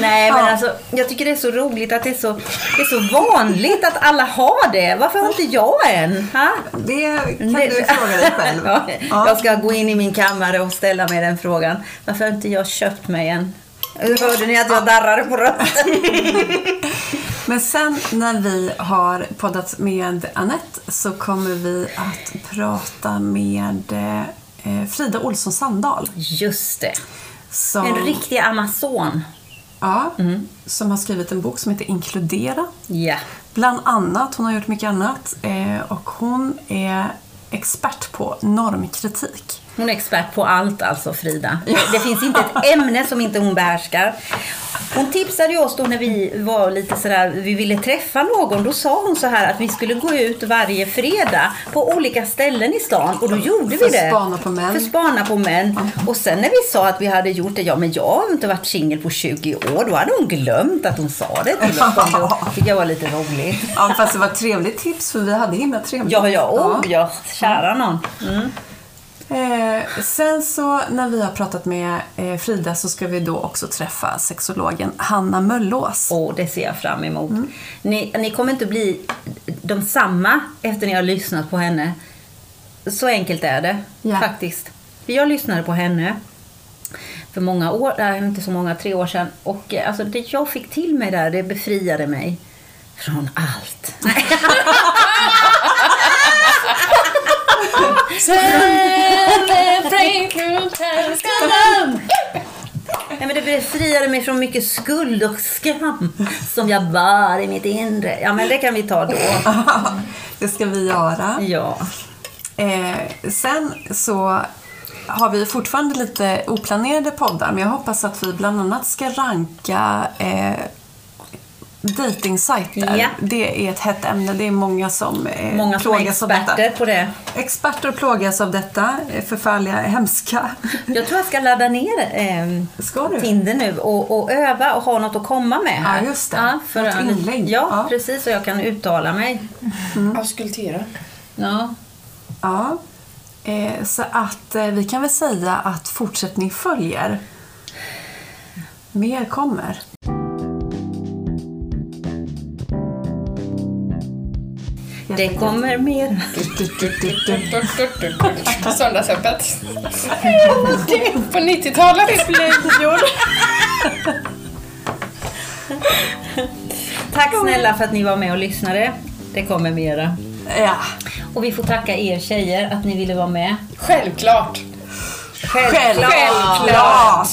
Nej, men alltså, jag tycker det är så roligt att det är så, det är så vanligt att alla har det. Varför har inte jag en? Ha? Det kan Det- du fråga dig själv. Ja, Ja. Jag ska gå in i min kammare och ställa mig den frågan. Varför har inte jag köpt mig en? Hörde ni att jag darrade på rösten? Men sen när vi har poddat med Annette så kommer vi att prata med eh, Frida Olsson Sandahl. Just det. Som, En riktig amazon. ja, som har skrivit en bok som heter Inkludera. Ja. Bland annat, hon har gjort mycket annat. Eh, och hon är expert på normkritik. Hon är expert på allt alltså, Frida. Det, det finns inte ett ämne som inte hon behärskar. Hon tipsade ju oss då när vi var lite sådär, vi ville träffa någon. Då sa hon så här att vi skulle gå ut varje fredag på olika ställen i stan. Och då gjorde För vi det. spana på män. För spana på män. Och sen när vi sa att vi hade gjort det, ja men jag har inte varit singel på 20 år. Då hade hon glömt att hon sa det till oss. Det tycker jag var lite roligt. Ja, fast det var ett trevligt tips för vi hade himla trevligt. Ja, ja, oh, ja, kära någon. Mm. Eh, sen så när vi har pratat med eh, Frida så ska vi då också träffa sexologen Hanna Möllås. Och det ser jag fram emot. Mm. Ni, ni kommer inte bli de samma efter ni har lyssnat på henne. Så enkelt är det Ja. faktiskt. Jag lyssnade på henne för många år, nej inte så många, tre år sedan. Och eh, alltså, det jag fick till mig där, det befriade mig från allt. Nej. Men det befriade mig från mycket skuld och skam som jag bar i mitt inre. Ja, men det kan vi ta då. det ska vi göra. Ja. Eh, sen så har vi fortfarande lite oplanerade poddar men jag hoppas att vi bland annat ska ranka eh, dejtingsajter. Ja. Det är ett hett ämne. Det är många som eh, Många som är plågas av detta. experter på det. Experter plågas av detta. Förfärliga, hemska. Jag tror jag ska ladda ner eh, Ska du? Tinder nu och, och öva och ha något att komma med här. Ja, just det. Ja, för Något att- inlägg. Ja, Ja. precis. Så jag kan uttala mig. Auskultera. Ja. Ja. Eh, så att eh, vi kan väl säga att fortsättning följer. Mer kommer. Det kommer mer. Söndagsöppet. På 90-talet. Tack snälla för att ni var med och lyssnade. Det kommer mera. Ja. Och vi får tacka er tjejer att ni ville vara med. Självklart. Självklart. Självklart!